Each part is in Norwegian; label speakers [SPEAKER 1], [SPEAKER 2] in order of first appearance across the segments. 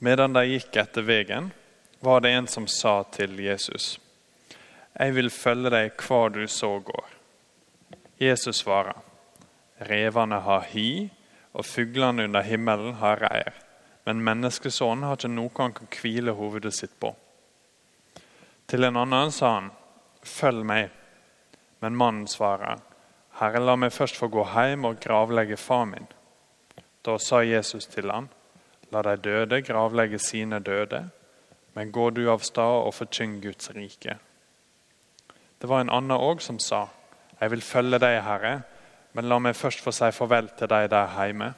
[SPEAKER 1] Medan de gikk etter veien, var det en som sa til Jesus, Jeg vil følge deg hvor du så går. Jesus svarer, Revene har hi, og fuglene under himmelen har reir. Men menneskesonen har ikke noe han kan hvile hovedet sitt på. Til en annen sa han, Følg meg. Men mannen svarer, Herre, la meg først få gå hjem og gravlegge far min. Da sa Jesus til han, La de døde gravlegge sine døde, men gå du av sted og forkynn Guds rike. Det var en annen òg som sa, Jeg vil følge deg, Herre, men la meg først få si farvel til deg der hjemme.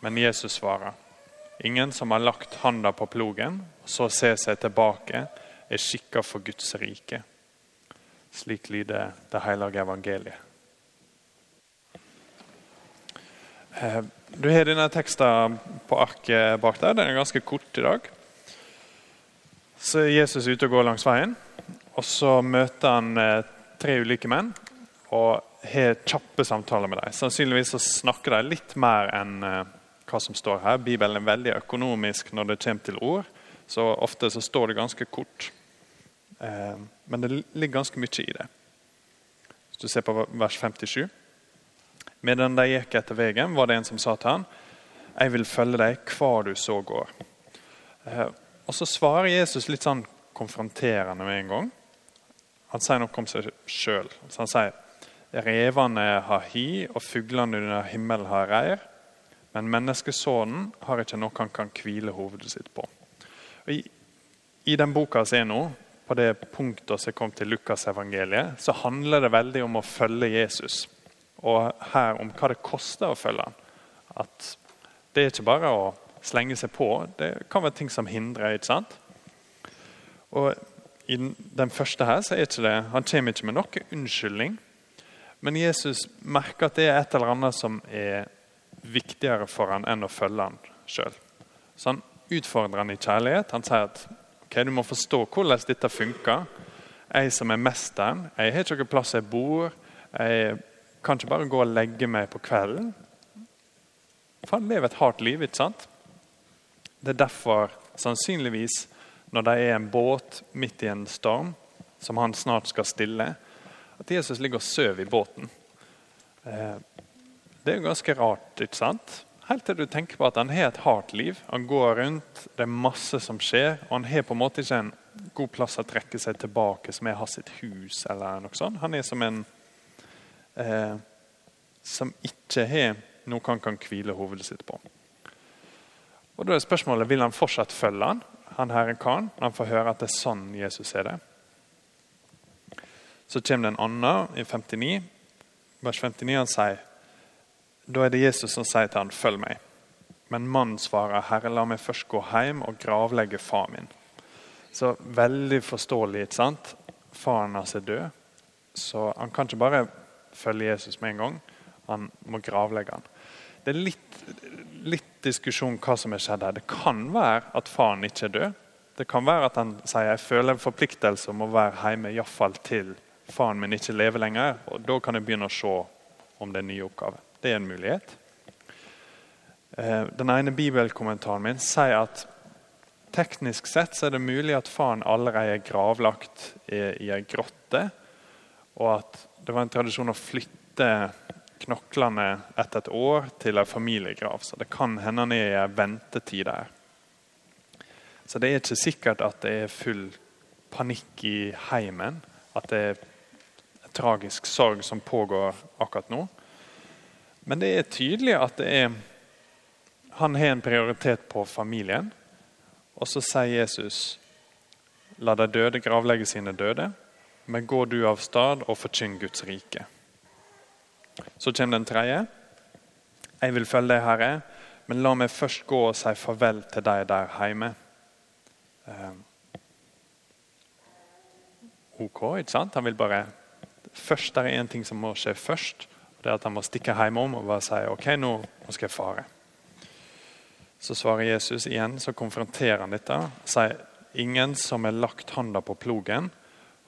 [SPEAKER 1] Men Jesus svarer, Ingen som har lagt handa på plogen og så ser seg tilbake, er skikka for Guds rike. Slik lyder det hellige evangeliet. Eh, du har denne teksten på arket bak der. Den er ganske kort i dag. Så er Jesus ute og går langs veien. og Så møter han eh, tre ulike menn og har kjappe samtaler med dem. Sannsynligvis så snakker de litt mer enn eh, hva som står her. Bibelen er veldig økonomisk når det kommer til ord, så ofte så står det ganske kort. Men det ligger ganske mye i det. Hvis du ser på vers 57 Medan de gikk etter veien, var det en som sa til han, 'Jeg vil følge deg hvor du så går'. Eh, og Så svarer Jesus litt sånn konfronterende med en gang. Han sier noe om seg sjøl. Han sier revene har hi, og fuglene under himmelen har reir. Men menneskesonen har ikke noe han kan hvile hovedet sitt på. I, i den boka som er nå, på det punktet som kom til Lukasevangeliet, så handler det veldig om å følge Jesus og her om hva det koster å følge han. At det er ikke bare å slenge seg på. Det kan være ting som hindrer. ikke sant? Og I den første her så er ikke det, Han kommer ikke med noen unnskyldning. Men Jesus merker at det er et eller annet som er viktigere for han enn å følge han sjøl. Så han utfordrer han i kjærlighet. Han sier at ok, du må forstå hvordan dette funker. Jeg som er mesteren, jeg har ikke noen plass jeg bor. Jeg kan ikke bare gå og legge meg på kvelden. For han lever et hardt liv. ikke sant? Det er derfor, sannsynligvis, når det er en båt midt i en storm som han snart skal stille, at Jesus ligger og sover i båten. Eh, det er jo ganske rart, ikke sant? Helt til du tenker på at han har et hardt liv. Han går rundt, det er masse som skjer, og han har på en måte ikke en god plass å trekke seg tilbake, som er hans hus. eller noe sånt. Han er som en eh, som ikke har noe han kan hvile hovedet sitt på. Og Da er spørsmålet vil han fortsatt følge han, han herre karen, når han får høre at det er sånn Jesus er det. Så kommer det en annen i 59, vers 59. Han sier da er det Jesus som sier til han, 'Følg meg'. Men mannen svarer, 'Herre, la meg først gå hjem og gravlegge far min'. Så veldig forståelig. ikke sant? Faren hans er død, så han kan ikke bare følge Jesus med en gang. Han må gravlegge han. Det er litt, litt diskusjon hva som er skjedd her. Det kan være at faren ikke er død. Det kan være at han sier jeg føler en forpliktelse om å være hjemme iallfall til faren min ikke lever lenger. og Da kan jeg begynne å se om det er en ny oppgave. Det er en mulighet. Eh, den ene bibelkommentaren min sier at teknisk sett så er det mulig at faren allerede er gravlagt i ei grotte, og at det var en tradisjon å flytte knoklene etter et år til en familiegrav. Så det kan hende han er i en ventetid der. Så det er ikke sikkert at det er full panikk i heimen. At det er en tragisk sorg som pågår akkurat nå. Men det er tydelig at er, han har en prioritet på familien. Og så sier Jesus la de døde gravlegge sine døde men gå du av stad og forkynn Guds rike. Så kommer den tredje. Jeg vil følge deg, Herre, men la meg først gå og si farvel til deg der hjemme. Eh, ok, ikke sant? Han vil bare Først det er én ting som må skje først. og det er at Han må stikke hjemom og bare si ok, nå, nå skal jeg fare. Så svarer Jesus igjen, så konfronterer han dette. og sier ingen som har lagt handa på plogen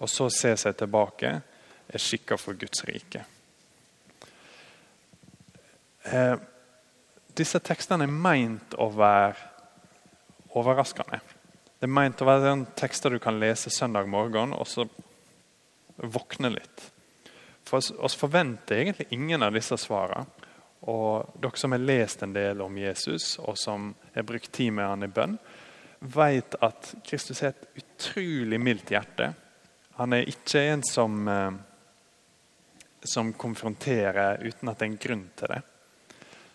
[SPEAKER 1] og så se seg tilbake, er skikka for Guds rike. Eh, disse tekstene er meint å være overraskende. Det er meint å være den tekster du kan lese søndag morgen og så våkne litt. For oss forventer egentlig ingen av disse svarene. Og dere som har lest en del om Jesus, og som har brukt tid med han i bønn, vet at Kristus har et utrolig mildt hjerte. Han er ikke en som, eh, som konfronterer uten at det er en grunn til det.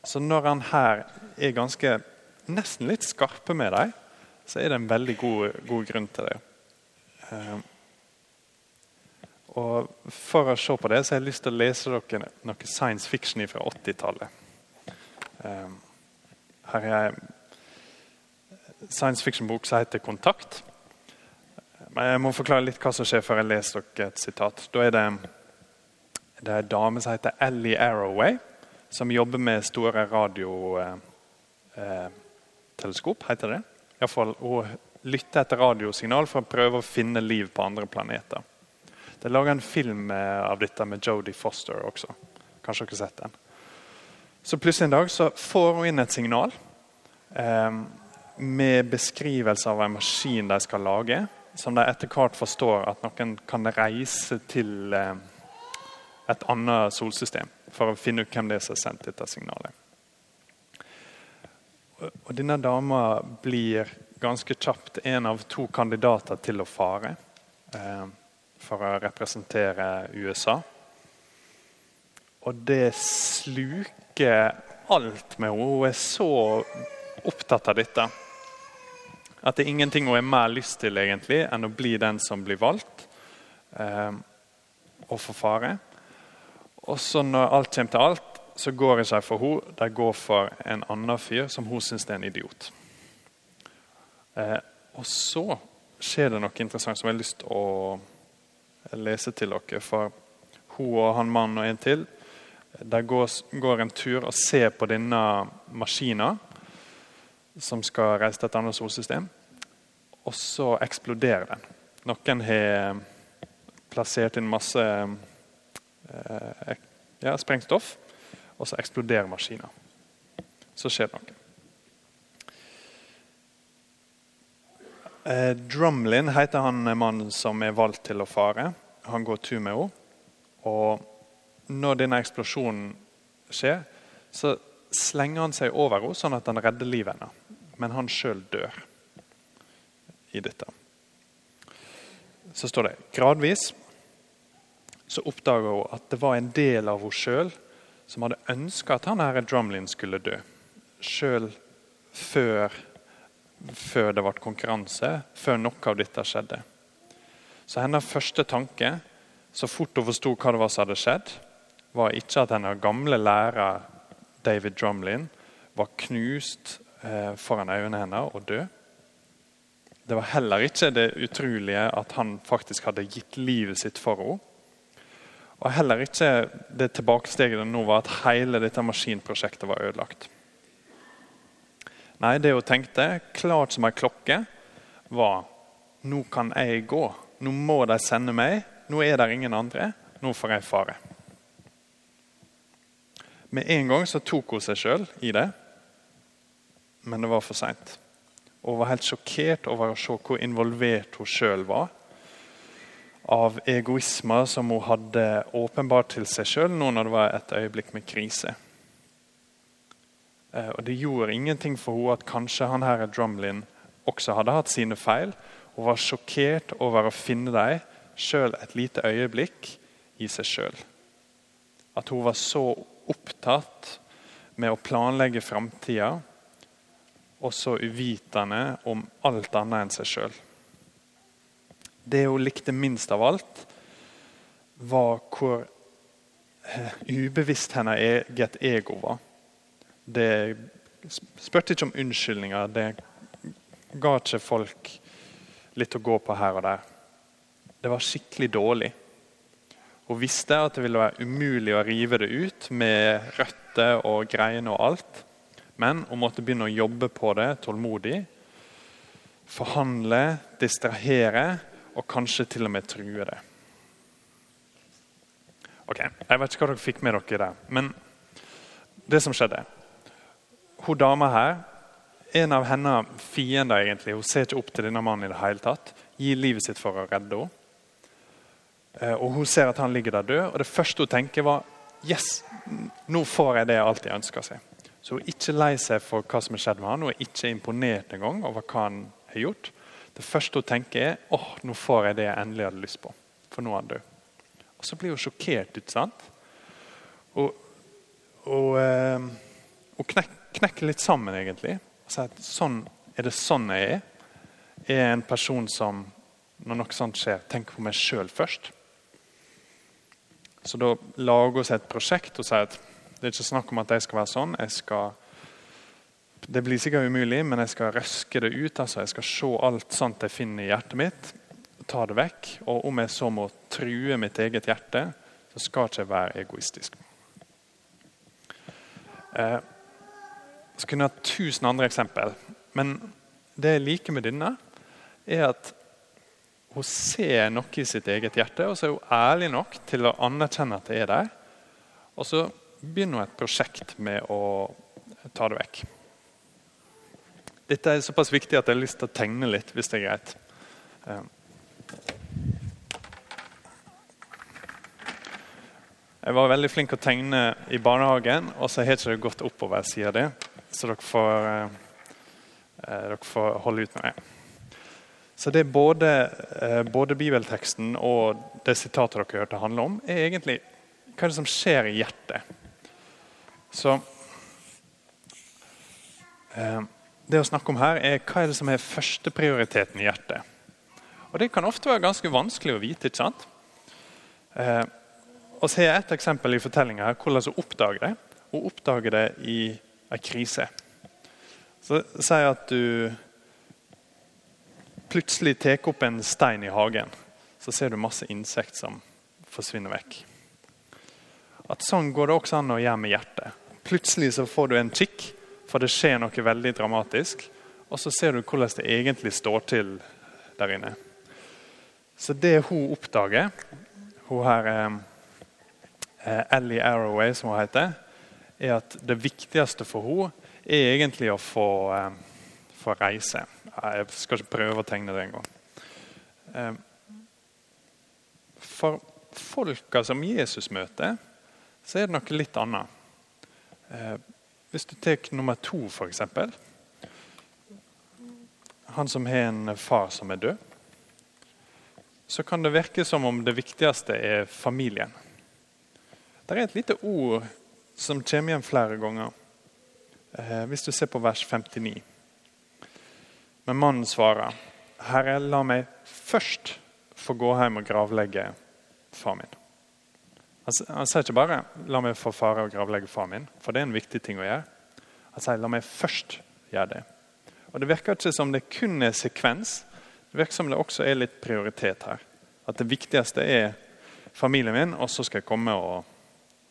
[SPEAKER 1] Så når han her er ganske nesten litt skarpe med dem, så er det en veldig god, god grunn til det. Uh, og For å se på det så har jeg lyst til å lese dere noe science fiction fra 80-tallet. Uh, her er en science fiction-bok som heter 'Kontakt'. Jeg må forklare litt hva som skjer før jeg leser dere et sitat. Da er det, det er en dame som heter Ellie Arroway som jobber med store radioteleskop, eh, heter det. Iallfall hun lytter etter radiosignal for å prøve å finne liv på andre planeter. Det er laga en film eh, av dette med Jodie Foster også. Kanskje dere har sett den. Så plutselig en dag så får hun inn et signal eh, med beskrivelse av en maskin de skal lage, som de etter hvert forstår at noen kan reise til eh, et annet solsystem for å finne ut hvem det er som har sendt dette signalet. Og Denne dama blir ganske kjapt en av to kandidater til å fare eh, for å representere USA. Og det sluker alt med henne. Hun er så opptatt av dette at det er ingenting hun har mer lyst til egentlig enn å bli den som blir valgt eh, og få fare. Og så når alt kommer til alt, så går det seg for henne. De går for en annen fyr som hun syns er en idiot. Eh, og så skjer det noe interessant som jeg har lyst til å lese til dere. For hun og han mannen og en til de går, går en tur og ser på denne maskinen som skal reise til et annet solsystem. Og så eksploderer den. Noen har plassert inn masse Eh, ja, sprengstoff, og så eksploderer maskinen. Så skjer det noe. Eh, Drumlin heter han mannen som er valgt til å fare. Han går tur med henne. Og når denne eksplosjonen skjer, så slenger han seg over henne sånn at han redder livet hennes. Men han sjøl dør i dette. Så står det gradvis så oppdaga hun at det var en del av henne sjøl som hadde ønska at han her Drumlin skulle dø. Sjøl før, før, det ble konkurranse, før noe av dette skjedde. Så hennes første tanke, så fort hun forsto hva det var som hadde skjedd, var ikke at hennes gamle lærer David Drumlin var knust eh, foran øynene hennes og død. Det var heller ikke det utrolige at han faktisk hadde gitt livet sitt for henne. Og heller ikke det tilbakesteget det nå var at hele dette maskinprosjektet var ødelagt. Nei, det hun tenkte, klart som ei klokke, var nå kan jeg gå. Nå må de sende meg. Nå er det ingen andre. Nå får jeg fare. Med en gang så tok hun seg sjøl i det, men det var for seint. Hun var helt sjokkert over å se hvor involvert hun sjøl var av egoismer som hun hadde åpenbart til seg sjøl nå når det var et øyeblikk med krise. Eh, og Det gjorde ingenting for henne at kanskje han her Drumlin også hadde hatt sine feil. Hun var sjokkert over å finne dem sjøl et lite øyeblikk i seg sjøl. At hun var så opptatt med å planlegge framtida og så uvitende om alt annet enn seg sjøl. Det hun likte minst av alt, var hvor eh, ubevisst hennes eget ego var. Det spurte ikke om unnskyldninger. Det ga ikke folk litt å gå på her og der. Det var skikkelig dårlig. Hun visste at det ville være umulig å rive det ut med røtter og greiner og alt. Men hun måtte begynne å jobbe på det tålmodig. Forhandle, distrahere og kanskje til og med true det. Ok, Jeg vet ikke hva dere fikk med dere der. Men det som skjedde Hun dama her en av hennes fiender egentlig, hun ser ikke opp til denne mannen i det hele tatt, gir livet sitt for å redde henne. Eh, og Hun ser at han ligger der død, og det første hun tenker, var yes, nå får jeg det jeg alltid ønsker seg. Så hun er ikke lei seg for hva som har skjedd med han, hun er ikke imponert engang over hva han har gjort. Det første hun tenker, er åh, nå får jeg det jeg endelig hadde lyst på. For nå er han død. Og så blir hun sjokkert. ikke sant? Og, og, øh, og knek, knekker litt sammen, egentlig. Og sier at sånn, er det sånn jeg er? Er jeg en person som, når noe sånt skjer, tenker på meg sjøl først? Så da lager hun seg et prosjekt og sier at det er ikke snakk om at jeg skal være sånn. Skal, det blir sikkert umulig, men jeg skal røske det ut. altså Jeg skal se alt sånt jeg finner i hjertet mitt, ta det vekk. Og om jeg så må true mitt eget hjerte, så skal ikke jeg være egoistisk. Eh, jeg ha tusen andre eksempel. Men det jeg liker med denne, er at hun ser noe i sitt eget hjerte, og så er hun ærlig nok til å anerkjenne at det er der. Og så begynner nå et prosjekt med å ta det vekk. Dette er såpass viktig at jeg har lyst til å tegne litt, hvis det er greit. Eh. Jeg var veldig flink til å tegne i barnehagen, og så har ikke gått oppover siden det. Så dere får, eh, eh, dere får holde ut med det. Så det både, eh, både, bibelteksten og det sitatet dere hørte handle om, er egentlig hva er det som skjer i hjertet. Så eh, Det å snakke om her er hva er det som er førsteprioriteten i hjertet. Og Det kan ofte være ganske vanskelig å vite. ikke sant? Eh, og jeg et eksempel i fortellinga her hvordan hun oppdager det. Hun oppdager det i en krise. Så Si at du plutselig tar opp en stein i hagen, så ser du masse insekter som forsvinner vekk. At Sånn går det også an å gjøre med hjertet. Plutselig så får du en kikk, for det skjer noe veldig dramatisk. Og så ser du hvordan det egentlig står til der inne. Så det hun oppdager, hun her eh, eh Ellie Arroway, som hun heter, er at det viktigste for henne er egentlig å få, eh, få reise. Jeg skal ikke prøve å tegne det engang. Eh, for folka som Jesus møter, så er det noe litt annet. Eh, hvis du tar nummer to, f.eks. Han som har en far som er død. Så kan det virke som om det viktigste er familien. Det er et lite ord som kommer igjen flere ganger. Eh, hvis du ser på vers 59. Men mannen svarer, 'Herre, la meg først få gå hjem og gravlegge far min.' Han, sier ikke bare 'la meg få fare og gravlegge far min', for det er en viktig ting å gjøre. Han sier 'la meg først gjøre det'. Og Det virker ikke som det kun er sekvens, det virker som det også er litt prioritet her. At det viktigste er familien min, og så skal jeg komme og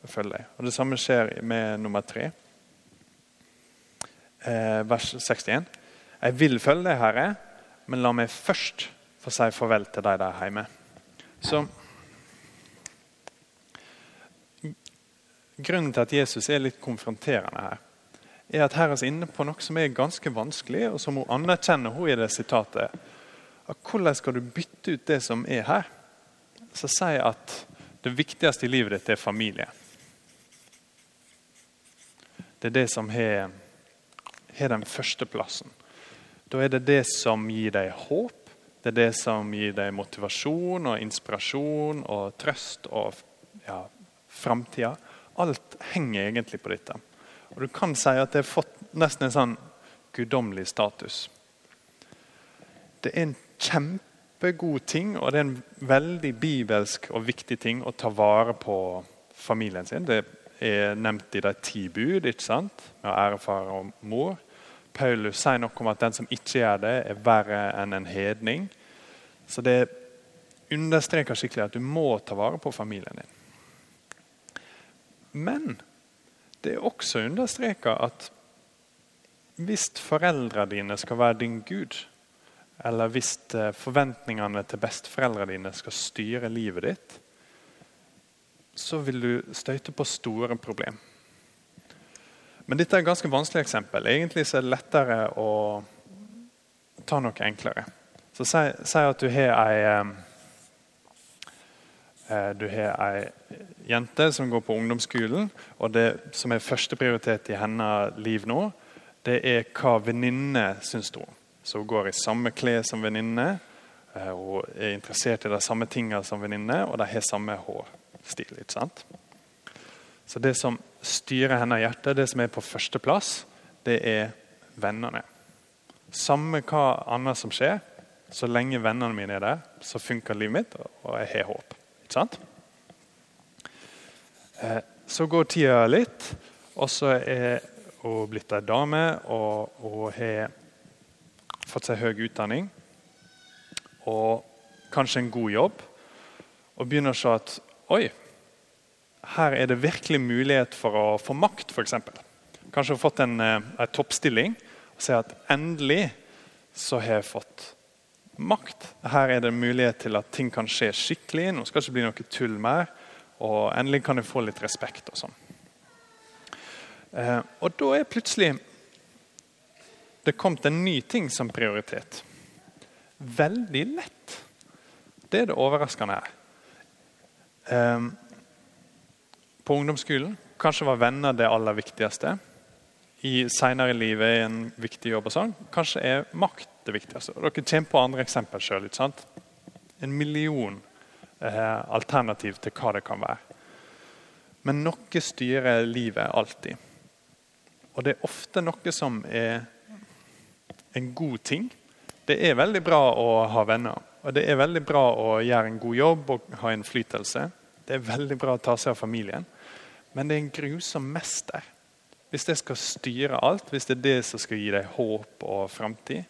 [SPEAKER 1] følge deg. Og Det samme skjer med nummer tre, eh, vers 61. Jeg vil følge deg, Herre, men la meg først få si farvel til deg der hjemme. Så Grunnen til at Jesus er litt konfronterende her, er at her er vi inne på noe som er ganske vanskelig, og som hun anerkjenner hun i det sitatet. At hvordan skal du bytte ut det som er her? Så sier at det viktigste i livet ditt er familie. Det er det som har, den den førsteplassen. Da er det det som gir deg håp. Det er det som gir deg motivasjon og inspirasjon og trøst og ja, framtida. Alt henger egentlig på dette. Og Du kan si at det har fått nesten en sånn guddommelig status. Det er en kjempegod ting, og det er en veldig bibelsk og viktig ting å ta vare på familien sin. Det er nevnt i de ti bud, ikke sant? med ære far og mor. Paulus sier noe om at den som ikke gjør det, er verre enn en hedning. Så det understreker skikkelig at du må ta vare på familien din. Men det er også understreka at hvis foreldrene dine skal være din Gud, eller hvis eh, forventningene til besteforeldrene dine skal styre livet ditt, så vil du støyte på store problemer. Men dette er et ganske vanskelig eksempel. Egentlig er det lettere å ta noe enklere. Så Si, si at du har ei eh, du har ei jente som går på ungdomsskolen, og det som er førsteprioritet i hennes liv nå, det er hva venninnene syns hun. Så hun går i samme klær som venninnene, eh, hun er interessert i de samme tingene som venninnene, og de har samme hårstil. ikke sant? Så det som styrer hennes hjerte, det som er på førsteplass, det er vennene. Samme hva annet som skjer, så lenge vennene mine er der, så funker livet mitt, og jeg har håp. Sant? Eh, så går tida litt, og så er hun blitt ei dame, og og har fått seg høy utdanning og kanskje en god jobb, og begynner å se at oi, her er det virkelig mulighet for å få makt, f.eks. Kanskje har fått en, eh, en toppstilling og ser at endelig så har jeg fått makt. Her er det mulighet til at ting kan skje skikkelig. Nå skal det ikke bli noe tull mer. Og endelig kan jeg få litt respekt og sånn. Eh, og da er plutselig det kommet en ny ting som prioritet. Veldig lett. Det er det overraskende her. Eh, på ungdomsskolen. Kanskje var venner det aller viktigste. I Seinere i livet er en viktig jobb. og sånn. Kanskje er makt det viktigste. Og dere kommer på andre eksempler sjøl. En million eh, alternativ til hva det kan være. Men noe styrer livet alltid. Og det er ofte noe som er en god ting. Det er veldig bra å ha venner. Og det er veldig bra å gjøre en god jobb og ha innflytelse. Det er veldig bra å ta seg av familien. Men det er en grusom mester. Hvis det skal styre alt, hvis det er det som skal gi deg håp og framtid,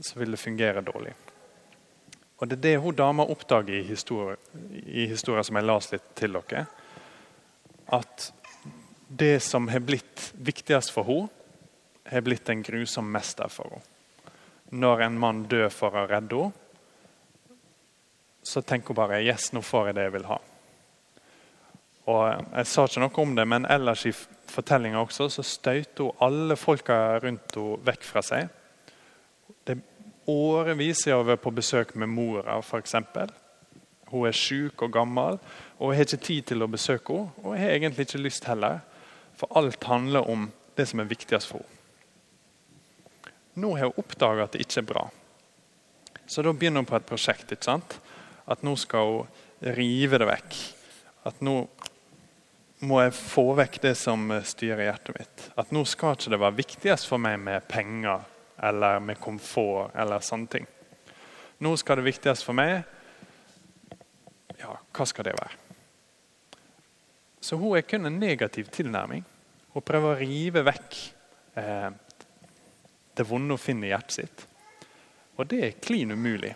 [SPEAKER 1] så vil det fungere dårlig. Og Det er det hun dama oppdager i historien, i historien som jeg las litt til dere. At det som har blitt viktigst for henne, har blitt en grusom mester for henne. Når en mann dør for å redde henne, så tenker hun bare yes, nå får jeg det jeg vil ha. Og Jeg sa ikke noe om det, men ellers i fortellinga også så støyter hun alle folka rundt henne vekk fra seg. Det siden årevis jeg har vært på besøk med mora, f.eks. Hun er syk og gammel, og jeg har ikke tid til å besøke henne. Og jeg har egentlig ikke lyst heller, for alt handler om det som er viktigst for henne. Nå har hun oppdaga at det ikke er bra. Så da begynner hun på et prosjekt. ikke sant? At nå skal hun rive det vekk. At nå må jeg få vekk det som styrer hjertet mitt. At nå skal ikke det være viktigst for meg med penger eller med komfort eller sånne ting. Nå skal det viktigste for meg Ja, hva skal det være? Så hun er kun en negativ tilnærming. Hun prøver å rive vekk eh, det vonde hun finner i hjertet sitt. Og det er klin umulig.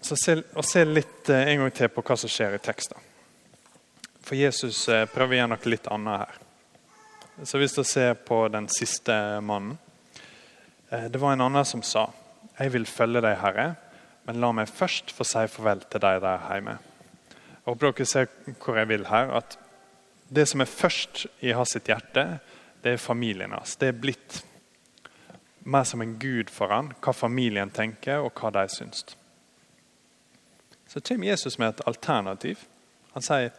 [SPEAKER 1] Så se, og se litt eh, en gang til på hva som skjer i teksten. For Jesus eh, prøver å gjøre noe litt annet her. Så Hvis du ser på den siste mannen eh, Det var en annen som sa Jeg vil følge deg, Herre, men la meg først få si farvel til deg der hjemme. Jeg håper dere ser hvor jeg vil her. at Det som er først i hans hjerte, det er familien hans. Det er blitt mer som en gud for han, hva familien tenker, og hva de syns så kommer Jesus med et alternativ. Han sier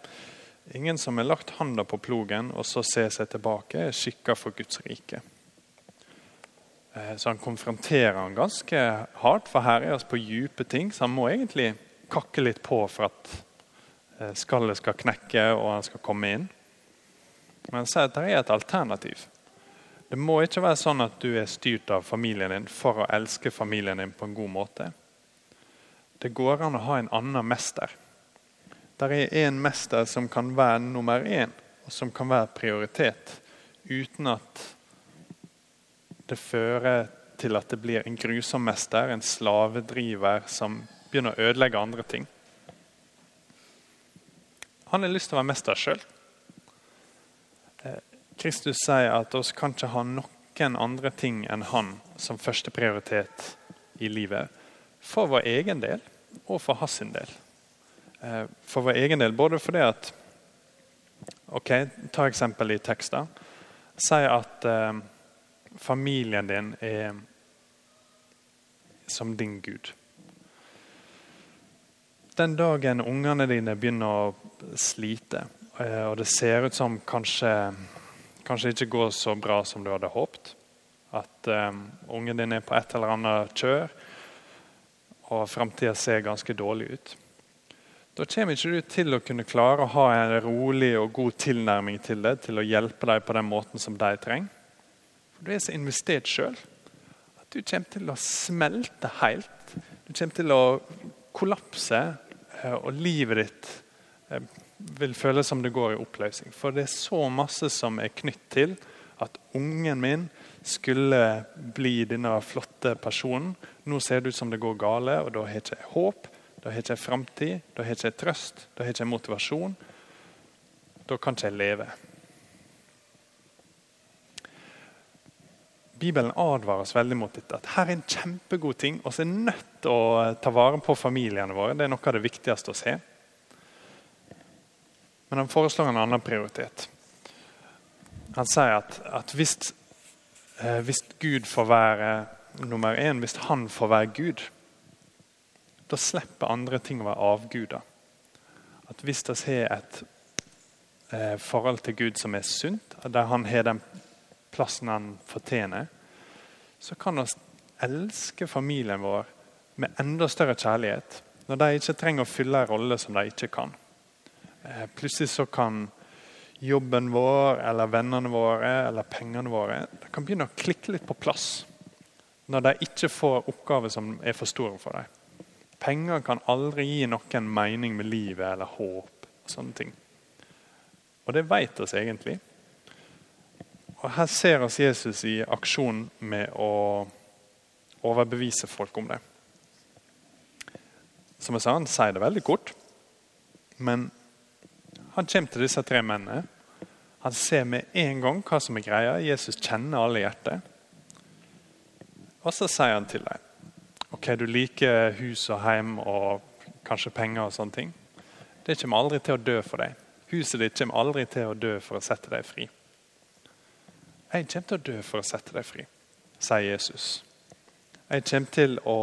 [SPEAKER 1] ingen som har lagt handa på plogen og så ser seg tilbake, er skikka for Guds rike. Eh, så han konfronterer han ganske hardt, for her er vi på dype ting. Så han må egentlig kakke litt på for at eh, skallet skal knekke og han skal komme inn. Men han sier at det er et alternativ. Det må ikke være sånn at du er styrt av familien din for å elske familien din på en god måte. Det går an å ha en annen mester. Det er en mester som kan være nummer én, og som kan være prioritet, uten at det fører til at det blir en grusom mester, en slavedriver som begynner å ødelegge andre ting. Han har lyst til å være mester sjøl. Eh, Kristus sier at oss kan ikke ha noen andre ting enn han som førsteprioritet i livet for vår egen del og for hans del. Eh, for vår egen del, både fordi at Ok, Ta eksempel i tekster. Si at eh, familien din er som din Gud. Den dagen ungene dine begynner å slite, eh, og det ser ut som kanskje, kanskje ikke går så bra som du hadde håpet, at um, ungen din er på et eller annet kjør, og framtida ser ganske dårlig ut. Da kommer ikke du til å kunne klare å ha en rolig og god tilnærming til det, til å hjelpe dem på den måten som de trenger. For Du er så investert sjøl at du kommer til å smelte helt. Du kommer til å kollapse, eh, og livet ditt eh, vil føles som det går i oppløsning. For det er så masse som er knytt til at ungen min skulle bli denne flotte personen. Nå ser det ut som det går gale, og da har jeg ikke håp, da har jeg ikke framtid, da har jeg ikke trøst, da har jeg ikke motivasjon. Da kan ikke jeg leve. Bibelen advarer oss veldig mot dette. At her er en kjempegod ting. så er nødt til å ta vare på familiene våre. Det er noe av det viktigste å se. Men han foreslår en annen prioritet. Han sier at, at hvis Eh, hvis Gud får være nummer én, hvis han får være Gud, da slipper andre ting å være avguder. At Hvis vi har et eh, forhold til Gud som er sunt, der han har den plassen han fortjener, så kan vi elske familien vår med enda større kjærlighet. Når de ikke trenger å fylle en rolle som de ikke kan. Eh, plutselig så kan jobben vår eller vennene våre eller pengene våre de kan begynne å klikke litt på plass når de ikke får oppgaver som er for store for dem. Penger kan aldri gi noen mening med livet eller håp. Og sånne ting. Og det vet oss egentlig. Og Her ser oss Jesus i aksjon med å overbevise folk om det. Som jeg sa, Han sier det veldig kort, men han kommer til disse tre mennene. Han ser med en gang hva som er greia. Jesus kjenner alle hjertet. Og så sier han til dem ok, du liker hus og hjem og kanskje penger og sånne ting. Det kommer aldri til å dø for deg. Huset ditt kommer aldri til å dø for å sette deg fri. Jeg kommer til å dø for å sette deg fri, sier Jesus. Jeg kommer til å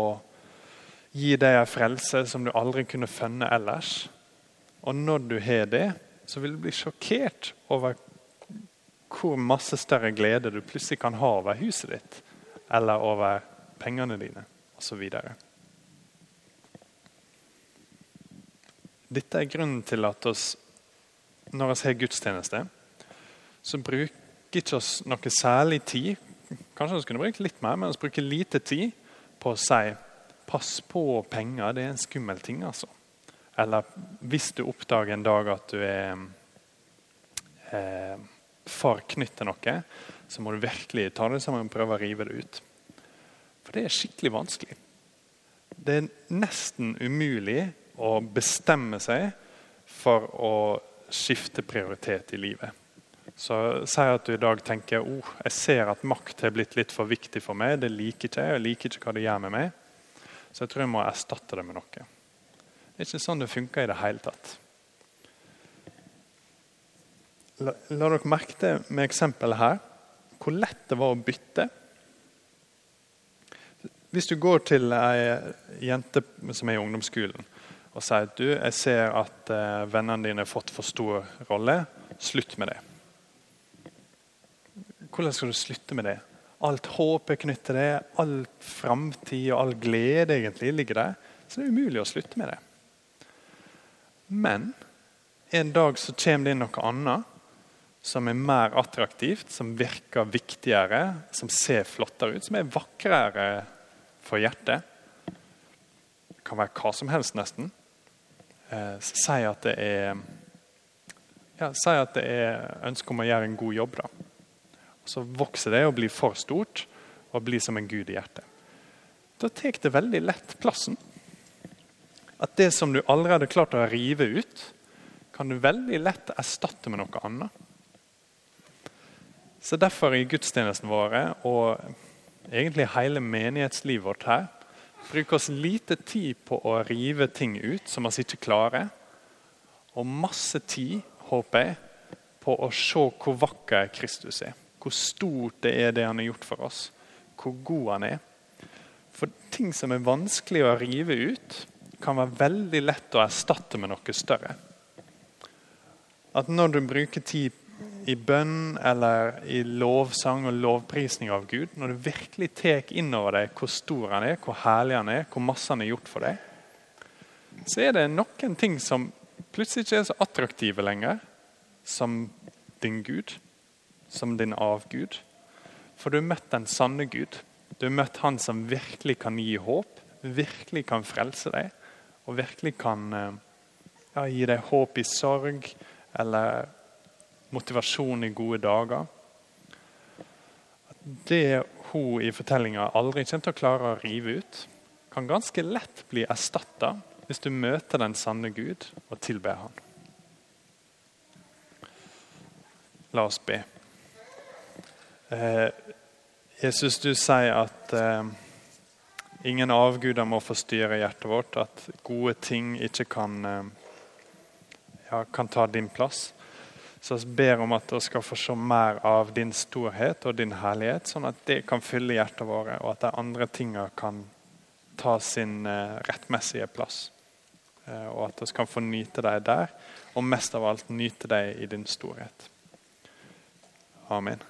[SPEAKER 1] gi deg en frelse som du aldri kunne funnet ellers. Og når du har det, så vil du bli sjokkert over hvor masse større glede du plutselig kan ha over huset ditt eller over pengene dine osv. Dette er grunnen til at oss, når vi har gudstjeneste, så bruker ikke oss noe særlig tid Kanskje vi kunne bruke litt mer, men vi bruker lite tid på å si pass på penger, det er en skummel ting. altså. Eller hvis du oppdager en dag at du er eh, for knytt til noe, så må du virkelig ta det sammen og prøve å rive det ut. For det er skikkelig vanskelig. Det er nesten umulig å bestemme seg for å skifte prioritet i livet. Så Si at du i dag tenker oh, jeg ser at makt har blitt litt for viktig for meg. Det liker ikke jeg, jeg liker ikke hva det gjør med meg. Så jeg tror jeg må erstatte det med noe. Det er ikke sånn det funker i det hele tatt. La, la dere merke til med eksempelet her hvor lett det var å bytte. Hvis du går til ei jente som er i ungdomsskolen og sier at du, jeg ser at uh, vennene dine har fått for stor rolle, slutt med det. Hvordan skal du slutte med det? Alt håp er knyttet til det, all framtid og all glede egentlig ligger der. Så det er umulig å slutte med det. Men en dag så kommer det inn noe annet som er mer attraktivt, som virker viktigere, som ser flottere ut, som er vakrere for hjertet. Det kan være hva som helst, nesten. Eh, si at det er ja, Si at det er ønske om å gjøre en god jobb. da. Så vokser det og blir for stort og blir som en gud i hjertet. Da tar det veldig lett plassen at det som du allerede har klart å rive ut, kan du veldig lett erstatte med noe annet. Så Derfor i gudstjenesten våre og egentlig hele menighetslivet vårt her bruker oss lite tid på å rive ting ut som vi ikke klarer, og masse tid, håper jeg, på å se hvor vakker Kristus er. Hvor stort det er det han har gjort for oss. Hvor god han er. For ting som er vanskelig å rive ut, kan være veldig lett å erstatte med noe større. At når du bruker tid i bønn eller i lovsang og lovprisning av Gud, når du virkelig tar inn over deg hvor stor han er, hvor herlig han er, hvor masse han har gjort for deg, så er det noen ting som plutselig ikke er så attraktive lenger som din Gud, som din avgud. For du har møtt den sanne Gud. Du har møtt han som virkelig kan gi håp, virkelig kan frelse deg, og virkelig kan eh, ja, gi deg håp i sorg eller motivasjon i gode dager. Det hun i fortellinga aldri kommer til å klare å rive ut, kan ganske lett bli erstatta hvis du møter den sanne Gud og tilber Han. La oss be. Eh, Jesus, du sier at eh, ingen avguder må forstyrre hjertet vårt, at gode ting ikke kan, eh, ja, kan ta din plass. Så vi ber om at vi skal få se mer av din storhet og din herlighet, sånn at det kan fylle hjertet våre, og at de andre tingene kan ta sin eh, rettmessige plass. Eh, og at vi kan få nyte deg der, og mest av alt nyte deg i din storhet. Amen.